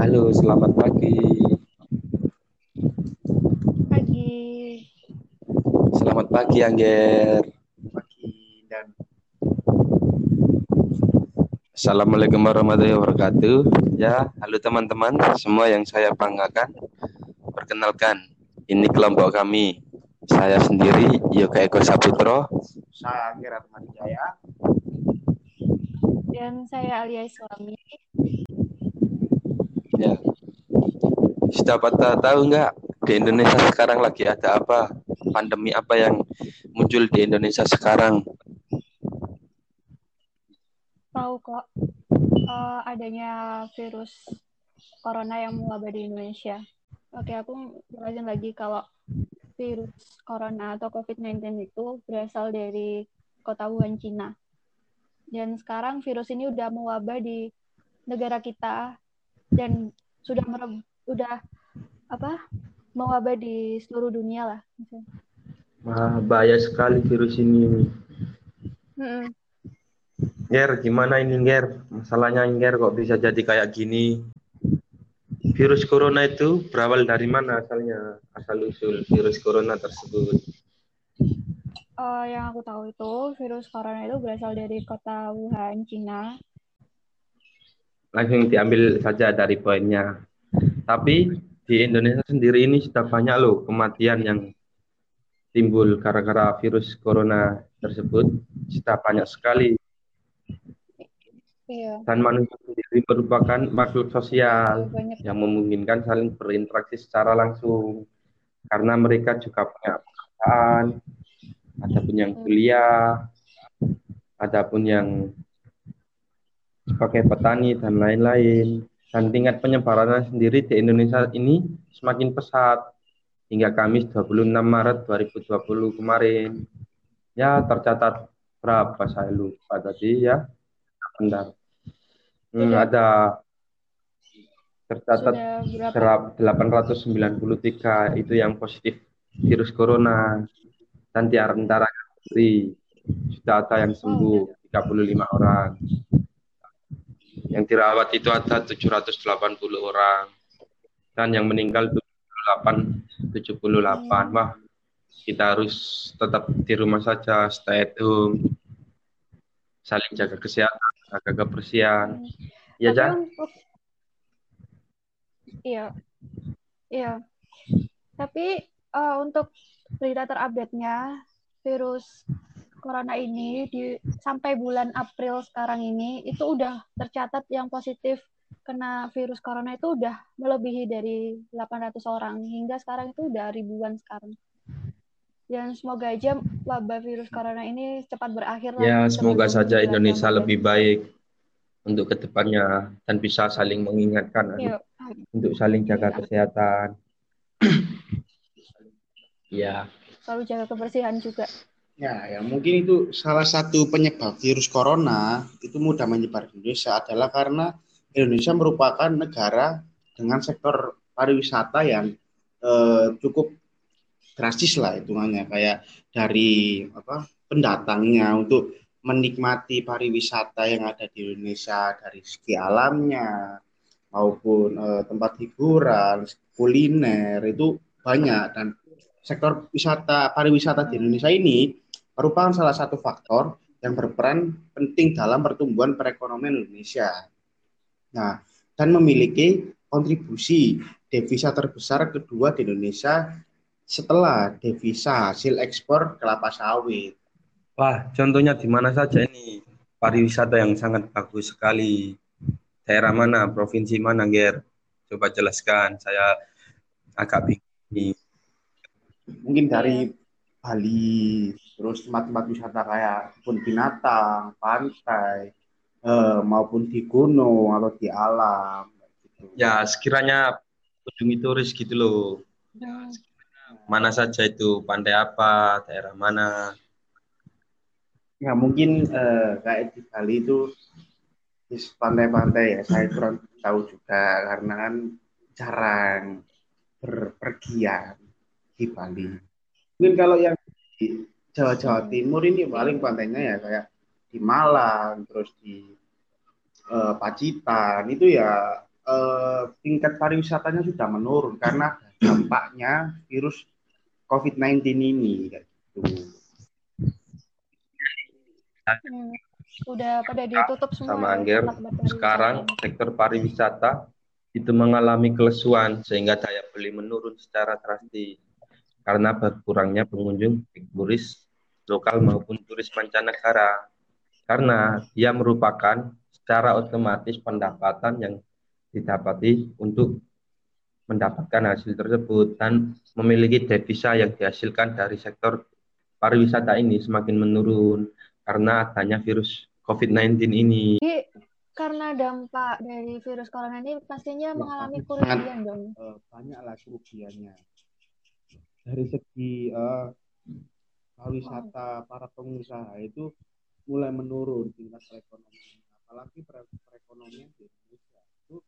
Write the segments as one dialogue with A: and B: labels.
A: Halo, selamat pagi.
B: Pagi.
A: Selamat pagi, Angger.
C: Pagi dan
A: Assalamualaikum warahmatullahi wabarakatuh. Ya, halo teman-teman, semua yang saya banggakan. Perkenalkan, ini kelompok kami. Saya sendiri, Yoga Eko Saputro.
C: saya Angger Jaya.
B: Dan saya Alia Islami.
A: Ya. Pada tahu nggak di Indonesia sekarang lagi ada apa? Pandemi apa yang muncul di Indonesia sekarang?
B: Tahu kok uh, adanya virus corona yang mewabah di Indonesia. Oke, aku jelasin lagi kalau virus corona atau COVID-19 itu berasal dari kota Wuhan, Cina. Dan sekarang virus ini udah mewabah di negara kita dan sudah mere- udah apa mewabah di seluruh dunia lah.
A: Wah, bahaya sekali virus ini.
B: Mm-mm.
A: Ger, gimana ini Ger? Masalahnya Ger kok bisa jadi kayak gini? Virus corona itu berawal dari mana asalnya? Asal usul virus corona tersebut.
B: Eh, yang aku tahu itu virus corona itu berasal dari kota Wuhan, Cina.
A: Langsung diambil saja dari poinnya. Tapi di Indonesia sendiri ini sudah banyak loh kematian yang timbul gara-gara virus corona tersebut. Sudah banyak sekali.
B: Iya,
A: Dan manusia sendiri merupakan makhluk sosial.
B: banyak.
A: yang memungkinkan saling berinteraksi secara langsung karena mereka juga punya pekerjaan, ada pun yang kuliah, ada pun yang sebagai petani dan lain-lain. Dan tingkat penyebarannya sendiri di Indonesia ini semakin pesat hingga Kamis 26 Maret 2020 kemarin. Ya tercatat berapa saya lupa tadi ya. Bentar. Hmm,
B: Sudah.
A: ada tercatat
B: Sudah berapa?
A: Terap 893 itu yang positif virus corona dan di sendiri sudah ada yang sembuh 35 orang yang dirawat itu ada 780 orang. Dan yang meninggal 78 78 wah kita harus tetap di rumah saja stay at home. Saling jaga kesehatan jaga kebersihan. Ya
B: Tapi
A: Jan
B: untuk iya, iya. Tapi eh, untuk berita terupdate-nya virus corona ini di sampai bulan April sekarang ini itu udah tercatat yang positif kena virus corona itu udah melebihi dari 800 orang hingga sekarang itu udah ribuan sekarang. Dan semoga aja wabah virus corona ini cepat berakhir lah.
A: Ya, semoga
B: sebelum
A: saja Indonesia lebih baik untuk ke depannya dan bisa saling mengingatkan
B: Iya,
A: untuk saling jaga
B: Iya.
A: kesehatan. Ya,
B: selalu jaga kebersihan juga.
C: Ya, ya mungkin itu salah satu penyebab virus corona itu mudah menyebar di Indonesia adalah karena Indonesia merupakan negara dengan sektor pariwisata yang eh, cukup drastis lah hitungannya. Kayak dari apa pendatangnya untuk menikmati pariwisata yang ada di Indonesia dari segi alamnya maupun eh, tempat hiburan, kuliner itu banyak. Dan sektor wisata pariwisata di Indonesia ini merupakan salah satu faktor yang berperan penting dalam pertumbuhan perekonomian Indonesia. Nah, dan memiliki kontribusi devisa terbesar kedua di Indonesia setelah devisa hasil ekspor kelapa sawit.
A: wah, contohnya di mana saja ini pariwisata yang sangat bagus sekali. Daerah mana, provinsi mana, Ger? Coba jelaskan. Saya agak bingung.
C: Mungkin dari Bali, terus tempat-tempat wisata kayak kebun binatang, pantai, eh, maupun di gunung atau di alam. gitu.
A: Ya, sekiranya kunjungi turis gitu loh. Mana saja itu, pantai apa, daerah mana.
C: Ya mungkin eh, kayak di Bali itu di pantai-pantai ya saya kurang tahu juga karena kan jarang berpergian di Bali. Mungkin kalau yang di Jawa-Jawa Timur ini paling pantainya ya kayak di Malang, terus di eh, Pacitan itu ya eh, tingkat pariwisatanya sudah menurun karena dampaknya virus COVID-19 ini kayak gitu.
B: Hmm, udah pada ditutup semua
A: sama
B: ya,
A: Angger. Sekarang sektor pariwisata itu mengalami kelesuan sehingga daya beli menurun secara drastis karena berkurangnya pengunjung baik turis lokal maupun turis mancanegara. Karena dia merupakan secara otomatis pendapatan yang didapati untuk mendapatkan hasil tersebut dan memiliki devisa yang dihasilkan dari sektor pariwisata ini semakin menurun karena adanya virus COVID-19 ini.
B: Jadi karena dampak dari virus corona ini pastinya
C: Ya,
B: mengalami kerugian dong.
C: Eh, banyaklah kerugiannya. Dari segi eh, pariwisata para pengusaha itu mulai menurun tingkat perekonomian. Apalagi pere- perekonomian di Indonesia itu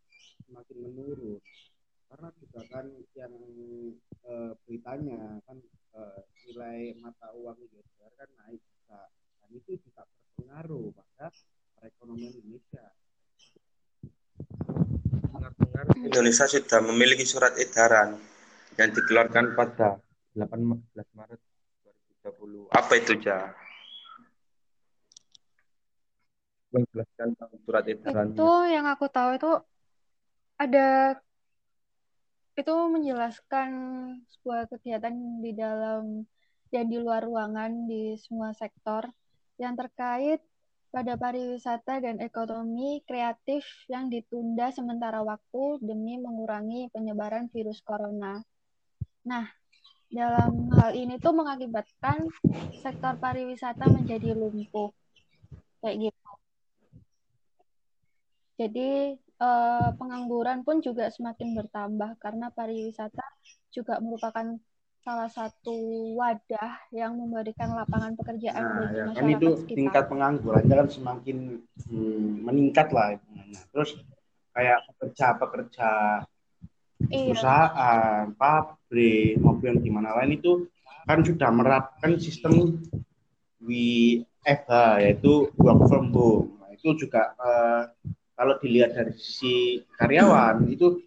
C: semakin menurun. Karena juga kan yang eh, beritanya kan eh, nilai mata uang US dollar kan naik juga. Dan itu juga berpengaruh pada perekonomian Indonesia.
A: Dengar-dengar Indonesia sudah memiliki surat edaran yang dikeluarkan pada 18 Maret 2020. Apa itu, Ja? Menjelaskan tentang surat edarannya.
B: Itu yang aku tahu itu ada itu menjelaskan sebuah kegiatan di dalam dan di luar ruangan di semua sektor yang terkait pada pariwisata dan ekonomi kreatif yang ditunda sementara waktu demi mengurangi penyebaran virus corona. Nah, dalam hal ini tuh mengakibatkan sektor pariwisata menjadi lumpuh. Kayak gitu. Jadi eh, pengangguran pun juga semakin bertambah karena pariwisata juga merupakan salah satu wadah yang memberikan lapangan pekerjaan
C: Nah,
B: bagi
C: ya kan
B: masyarakat
C: itu
B: sekitar.
C: tingkat penganggurannya kan semakin hmm, meningkat lah hitungannya. Terus kayak pekerja-pekerja
B: Iya,
C: perusahaan, pabrik maupun yang di mana lain itu kan sudah menerapkan sistem WFH yaitu work from home. Nah, itu juga eh, kalau dilihat dari sisi karyawan itu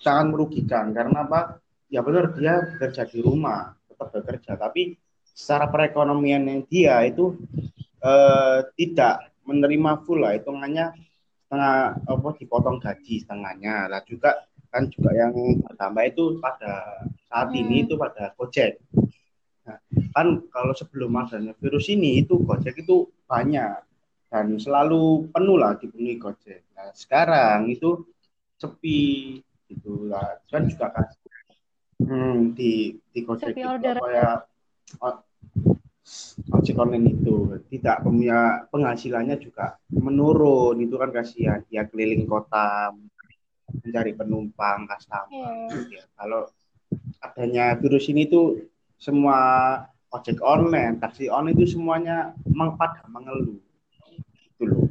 C: sangat merugikan. Karena apa? Ya benar dia bekerja di rumah, tetap bekerja, tapi secara perekonomian yang dia itu eh, tidak menerima full lah. Hitungannya setengah apa dipotong gaji setengahnya. Lah juga kan juga yang bertambah itu pada saat ini
B: Hmm.
C: itu pada Gojek. Nah, kan kalau sebelum adanya virus ini itu Gojek itu banyak dan selalu penuh lah dipenuhi Gojek. Nah sekarang itu sepi gitu lah. Kan juga kan hmm, di di Gojek
B: Sepi
C: itu ya o- ojek online itu. Tidak punya penghasilannya juga menurun. Itu kan kasihan dia keliling kota mencari penumpang customer
B: Iya.
C: ya. kalau adanya virus ini tuh semua ojek online taksi online itu semuanya pada mengeluh itu loh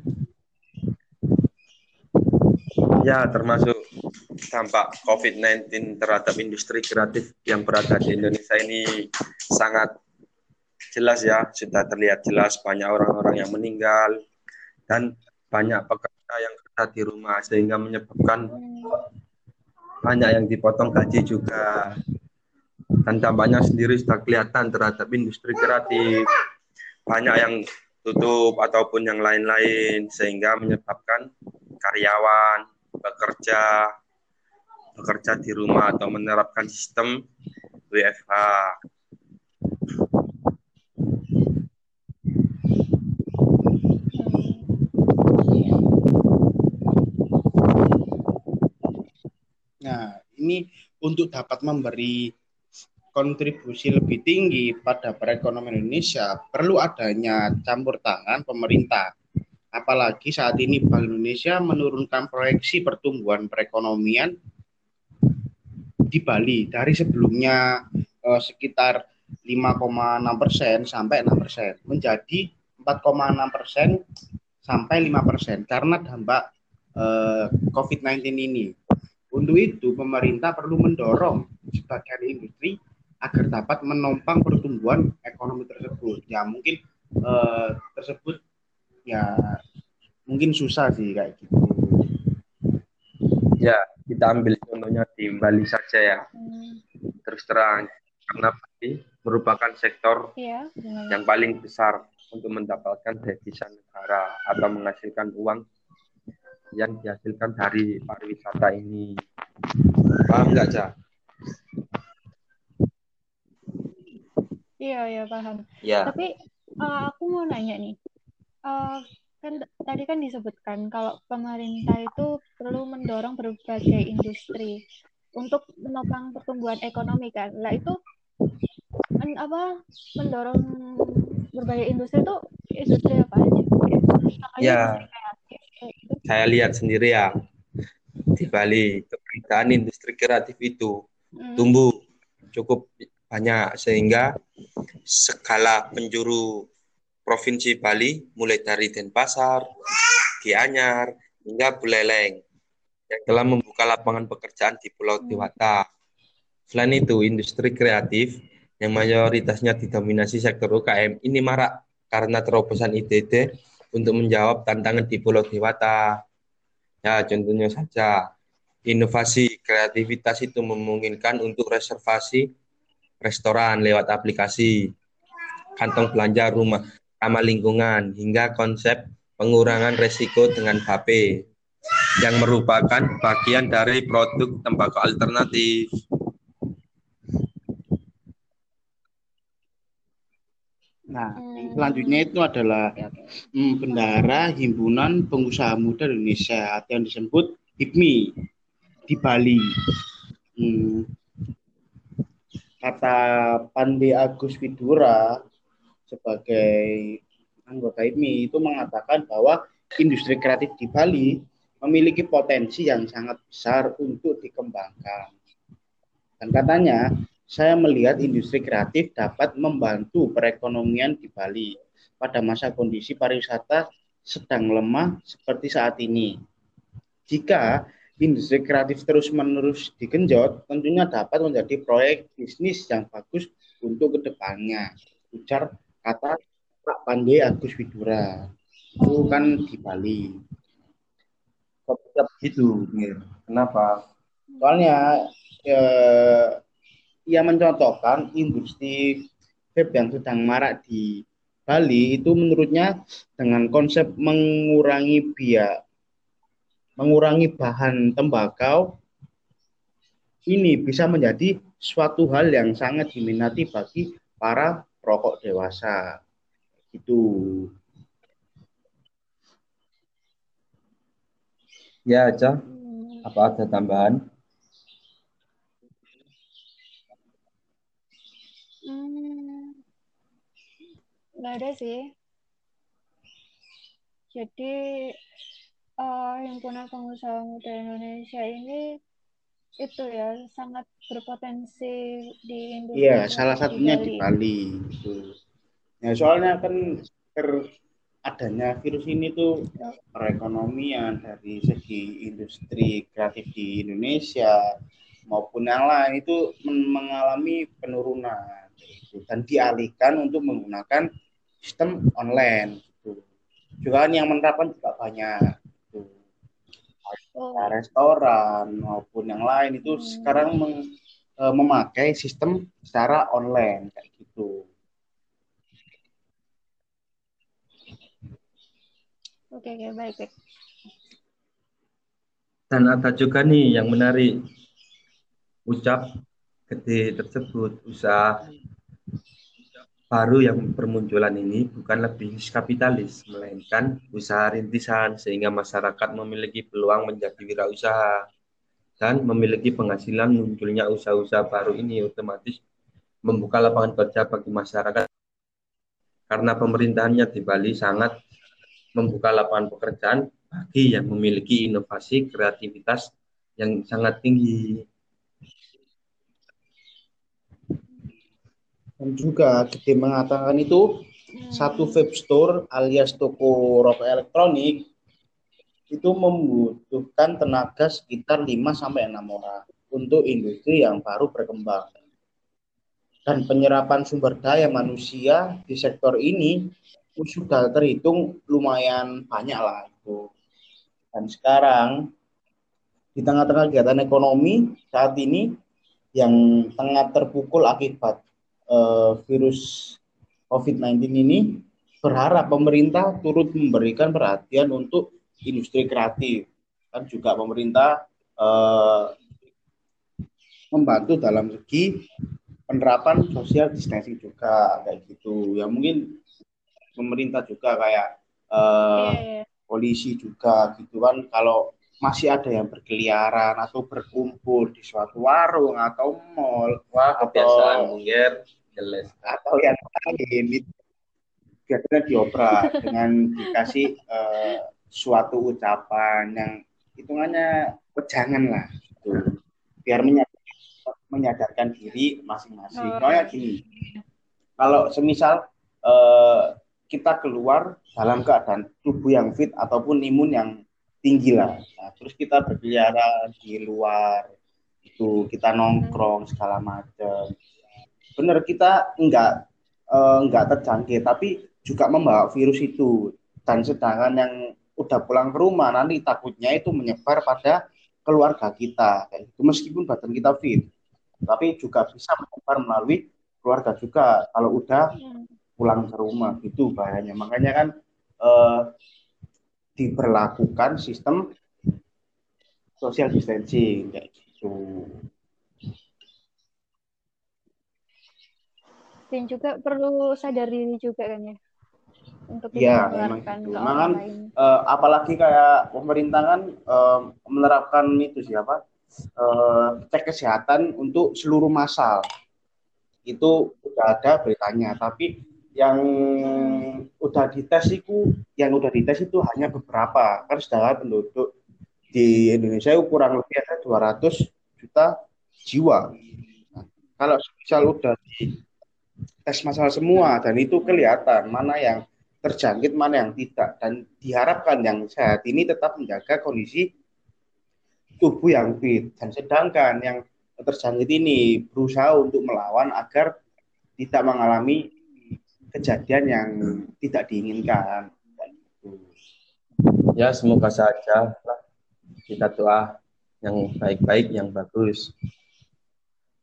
A: Ya, termasuk dampak COVID-19 terhadap industri kreatif yang berada di Indonesia ini sangat jelas ya, sudah terlihat jelas banyak orang-orang yang meninggal dan banyak pekerja yang kerja di rumah sehingga menyebabkan banyak yang dipotong gaji juga. Dan dampaknya sendiri sudah kelihatan terhadap industri kreatif. Banyak yang tutup ataupun yang lain-lain sehingga menyebabkan karyawan bekerja bekerja di rumah atau menerapkan sistem WFH.
C: Nah, ini untuk dapat memberi kontribusi lebih tinggi pada perekonomian Indonesia, perlu adanya campur tangan pemerintah. Apalagi saat ini Bank Indonesia menurunkan proyeksi pertumbuhan perekonomian di Bali dari sebelumnya eh, sekitar 5,6 persen sampai 6 persen menjadi 4,6 persen sampai 5 persen karena dampak eh, COVID-19 ini. Untuk itu, pemerintah perlu mendorong sebagian industri agar dapat menopang pertumbuhan ekonomi tersebut. Ya mungkin eh, tersebut ya mungkin susah sih kayak gitu.
A: Ya, kita ambil contohnya di Bali saja ya. Hmm. Terus terang, karena Bali merupakan sektor
B: ya,
A: yang paling besar untuk mendapatkan devisa negara atau menghasilkan uang yang dihasilkan dari pariwisata ini. Paham nggak, Cak?
B: Iya, iya paham.
A: Ya.
B: Tapi uh, aku mau nanya nih. Uh, kan tadi kan disebutkan kalau pemerintah itu perlu mendorong berbagai industri untuk menopang pertumbuhan ekonomi kan. Lah itu men, apa mendorong berbagai industri itu industri apa aja?
A: ya. Gitu. Saya lihat sendiri ya di Bali keberitaan industri kreatif itu hmm. tumbuh cukup banyak sehingga skala penjuru Provinsi Bali mulai dari Denpasar, Gianyar, hingga Buleleng yang telah membuka lapangan pekerjaan di Pulau Dewata. Selain itu, industri kreatif yang mayoritasnya didominasi sektor UKM ini marak karena terobosan IDD untuk menjawab tantangan di Pulau Dewata. Ya, contohnya saja, inovasi kreativitas itu memungkinkan untuk reservasi restoran lewat aplikasi, kantong belanja rumah ramah lingkungan hingga konsep pengurangan resiko dengan HP yang merupakan bagian dari produk tembakau alternatif.
C: Nah, hmm. selanjutnya itu adalah hmm, bendara Himpunan Pengusaha Muda Indonesia atau yang disebut HIPMI di Bali. Hmm. Kata Pandi Agus Widura, sebagai anggota IMI itu mengatakan bahwa industri kreatif di Bali memiliki potensi yang sangat besar untuk dikembangkan. Dan katanya, saya melihat industri kreatif dapat membantu perekonomian di Bali pada masa kondisi pariwisata sedang lemah seperti saat ini. Jika industri kreatif terus-menerus digenjot, tentunya dapat menjadi proyek bisnis yang bagus untuk ke depannya. Ujar kata Pak Pandey Agus Widura itu kan di Bali
A: itu kenapa
C: soalnya ya, ia mencontohkan industri vape yang sedang marak di Bali itu menurutnya dengan konsep mengurangi biaya mengurangi bahan tembakau ini bisa menjadi suatu hal yang sangat diminati bagi para rokok dewasa. Itu
A: ya aja apa ada tambahan
B: hmm, nggak ada sih jadi uh, himpunan pengusaha muda Indonesia ini itu ya sangat berpotensi di Indonesia.
C: Iya, salah satunya di Bali. Itu. Ya, soalnya kan ter adanya virus ini tuh perekonomian dari segi industri kreatif di Indonesia maupun yang lain itu mengalami penurunan gitu. dan dialihkan untuk menggunakan sistem online gitu. juga yang menerapkan juga banyak oh. restoran maupun yang lain itu hmm. sekarang meng, e, memakai sistem secara online kayak gitu.
B: Oke, oke, baik, baik.
A: Dan ada juga nih yang menarik ucap gede tersebut usaha baru yang bermunculan ini bukan lebih kapitalis, melainkan usaha rintisan sehingga masyarakat memiliki peluang menjadi wirausaha dan memiliki penghasilan munculnya usaha-usaha baru ini otomatis membuka lapangan kerja bagi masyarakat karena pemerintahannya di Bali sangat membuka lapangan pekerjaan bagi yang memiliki inovasi kreativitas yang sangat tinggi.
C: Dan juga Gede mengatakan itu satu vape store alias toko rokok elektronik itu membutuhkan tenaga sekitar 5 sampai 6 orang untuk industri yang baru berkembang. Dan penyerapan sumber daya manusia di sektor ini sudah terhitung lumayan banyak lah itu. Dan sekarang di tengah-tengah kegiatan ekonomi saat ini yang tengah terpukul akibat uh, virus COVID-19 ini berharap pemerintah turut memberikan perhatian untuk industri kreatif. Kan juga pemerintah uh, membantu dalam segi penerapan sosial distancing juga kayak gitu. Ya mungkin pemerintah juga kayak uh, yeah, yeah. polisi juga gitu kan. Kalau masih ada yang berkeliaran atau berkumpul di suatu warung atau mall
A: wah kebiasaan mungkin
C: jelas atau yang lain biasanya dioprak dengan dikasih uh, suatu ucapan yang hitungannya pejangan lah gitu. biar menyadarkan, menyadarkan diri masing-masing. Oh. Kayak gini, kalau semisal uh, kita keluar dalam keadaan tubuh yang fit ataupun imun yang tinggi lah, nah, terus kita berkeliaran di luar itu kita nongkrong segala macam. Bener kita enggak uh, enggak terjangkit, tapi juga membawa virus itu. Dan sedangkan yang udah pulang ke rumah nanti takutnya itu menyebar pada keluarga kita. Kayak gitu. meskipun badan kita fit tapi juga bisa menyebar melalui keluarga juga. Kalau udah pulang ke rumah itu bahayanya. Makanya kan eh, diberlakukan sistem social distancing kayak gitu.
B: Dan juga perlu sadar diri juga kan ya untuk
C: ya, memang kan, uh, apalagi kayak pemerintah kan uh, menerapkan itu siapa uh, cek kesehatan untuk seluruh masal itu udah ada beritanya tapi yang udah dites itu yang udah dites itu hanya beberapa. Kan sedangkan penduduk di Indonesia kurang lebih ada 200 juta jiwa. Nah, kalau misal udah di tes masalah semua dan itu kelihatan mana yang terjangkit mana yang tidak. Dan diharapkan yang sehat ini tetap menjaga kondisi tubuh yang fit. Dan sedangkan yang terjangkit ini berusaha untuk melawan agar tidak mengalami kejadian yang tidak diinginkan.
A: Ya semoga saja kita doa yang baik-baik yang bagus.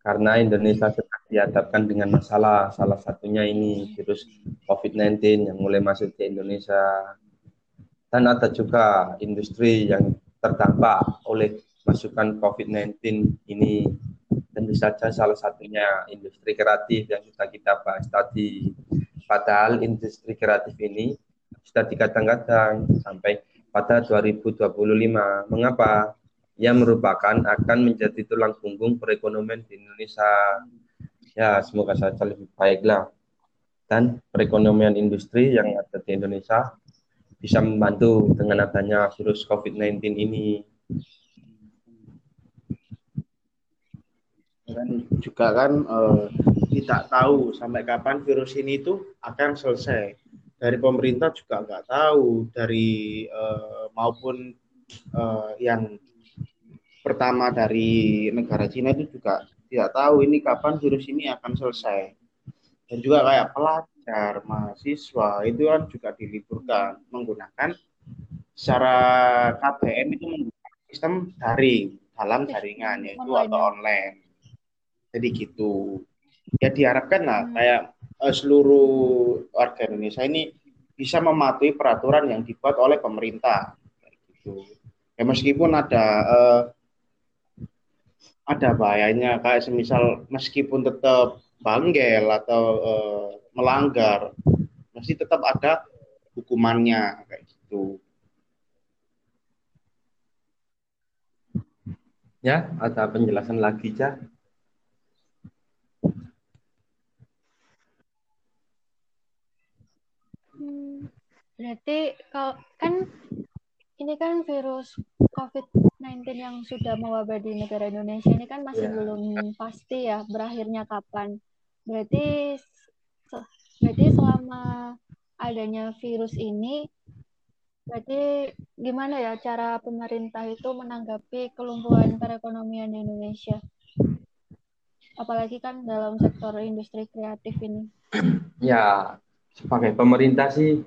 A: Karena Indonesia sedang dihadapkan dengan masalah salah satunya ini virus COVID-19 yang mulai masuk ke Indonesia. Dan ada juga industri yang terdampak oleh masukan COVID-19 ini. Tentu saja salah satunya industri kreatif yang sudah kita bahas tadi padahal industri kreatif ini sudah dikadang-kadang sampai pada 2025 mengapa yang merupakan akan menjadi tulang punggung perekonomian di Indonesia. Ya, semoga saja lebih baiklah. Dan perekonomian industri yang ada di Indonesia bisa membantu dengan adanya virus COVID-19 ini.
C: Dan juga kan eh, tidak tahu sampai kapan virus ini itu akan selesai. Dari pemerintah juga nggak tahu, dari eh, maupun eh, yang pertama dari negara Cina itu juga tidak tahu ini kapan virus ini akan selesai. Dan juga kayak pelajar, mahasiswa itu kan juga diliburkan menggunakan secara KBM itu menggunakan sistem daring dalam jaringan yaitu atau ya? online. Jadi gitu. Ya diharapkan lah hmm. kayak uh, seluruh warga Indonesia ini bisa mematuhi peraturan yang dibuat oleh pemerintah. gitu. Ya meskipun ada uh, ada bahayanya kayak semisal meskipun tetap banggel atau uh, melanggar masih tetap ada hukumannya kayak gitu.
A: Ya, ada penjelasan lagi, Cah?
B: Hmm, berarti kalau kan ini kan virus COVID-19 yang sudah mewabah di negara Indonesia ini kan masih yeah. belum pasti ya berakhirnya kapan. Berarti berarti selama adanya virus ini berarti gimana ya cara pemerintah itu menanggapi kelumpuhan perekonomian di Indonesia? Apalagi kan dalam sektor industri kreatif ini.
A: Ya, sebagai pemerintah sih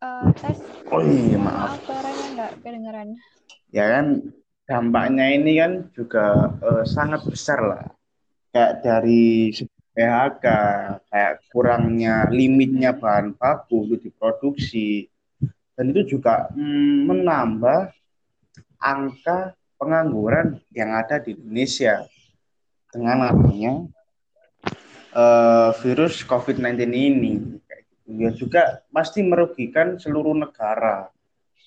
B: Eh, tes.
C: Oh iya, maaf.
B: suaranya nggak kedengeran.
C: Ya kan dampaknya ini kan juga eh, sangat besar lah. Kayak dari PHK, kayak kurangnya limitnya bahan baku untuk diproduksi. Dan itu juga mm, menambah angka pengangguran yang ada di Indonesia dengan adanya eh, virus COVID-19 ini. Ya juga pasti merugikan seluruh negara.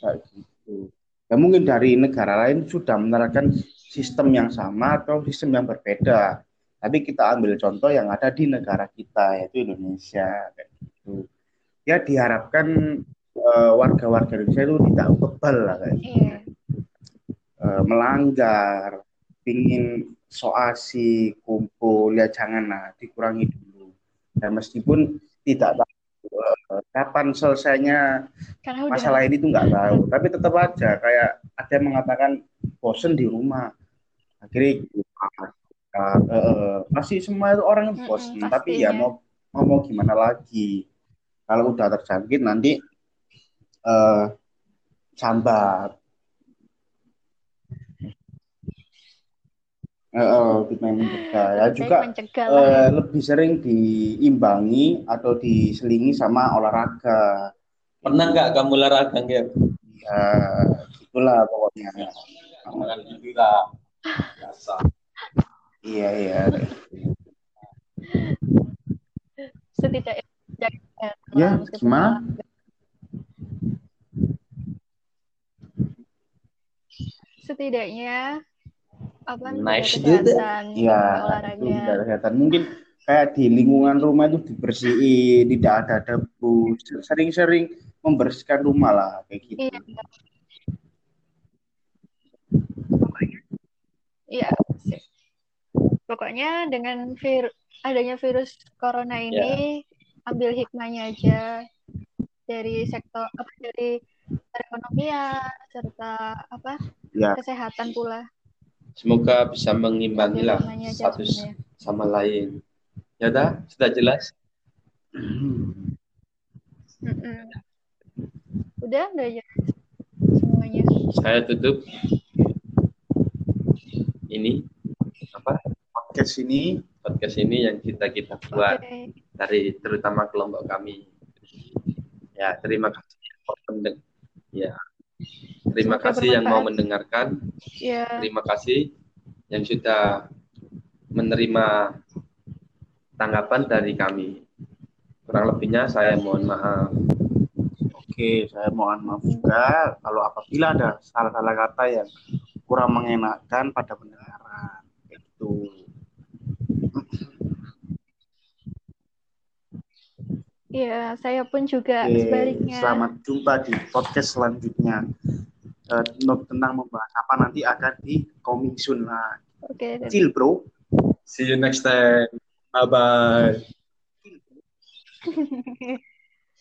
C: Kayak gitu. Ya mungkin dari negara lain sudah menerapkan sistem yang sama atau sistem yang berbeda. Tapi kita ambil contoh yang ada di negara kita yaitu Indonesia kayak gitu. Ya diharapkan eh, warga-warga Indonesia itu tidak bebal lah kayak gitu.
B: Iya.
C: Eh, melanggar, pingin soasi, kumpul, ya jangan lah, dikurangi dulu. Dan meskipun tidak tahu kapan selesainya
B: Karena udah
C: masalah ini tuh nggak tahu. Tapi tetap aja kayak ada yang mengatakan bosen di rumah. Akhirnya uh, uh, masih semua itu orang yang
B: Mm-mm,
C: bosen. tapi ya
B: pastinya.
C: mau mau mau gimana lagi? Kalau udah terjangkit nanti eh sambat Kita yang mencegah. Ya juga
B: mencegah
C: eh, lebih sering diimbangi atau diselingi sama olahraga.
A: Pernah nggak kamu olahraga nggak
C: ya gitulah pokoknya.
A: Alhamdulillah biasa
C: iya iya.
B: Setidaknya
C: Ya, gimana?
B: Setidaknya apa
A: Nice juga.
C: itu
B: olahraga.
C: kesehatan mungkin kayak di lingkungan rumah itu dibersihin tidak ada debu sering-sering membersihkan rumah lah kayak gitu
B: Iya. Iya, sih. Pokoknya dengan vir adanya virus corona ini ambil hikmahnya aja dari sektor apa dari perekonomian serta apa
C: ya
B: kesehatan pula.
A: Semoga bisa mengimbangi
B: Ambil
A: lah
B: hikmahnya aja
A: satu sama lain. Ya dah sudah jelas.
B: Udah, udah aja. Semuanya.
A: saya tutup. Ini apa?
C: Podcast ini.
A: Podcast ini yang kita kita buat
B: Oke.
A: dari terutama kelompok kami. Ya terima kasih. Ya terima
B: Semoga
A: kasih yang mau mendengarkan.
B: Ya,
A: terima kasih yang sudah menerima tanggapan dari kami. Kurang lebihnya saya mohon maaf.
C: Oke saya mohon maaf juga. Kalau apabila ada salah-salah kata yang kurang mengenakan pada pendengaran gitu
B: ya saya pun juga
C: Oke,
B: sebaliknya.
C: selamat jumpa di podcast selanjutnya. Not tentang membahas apa nanti akan di coming soon lah.
B: Oke,
C: Chill bro.
A: see you next time bye bye.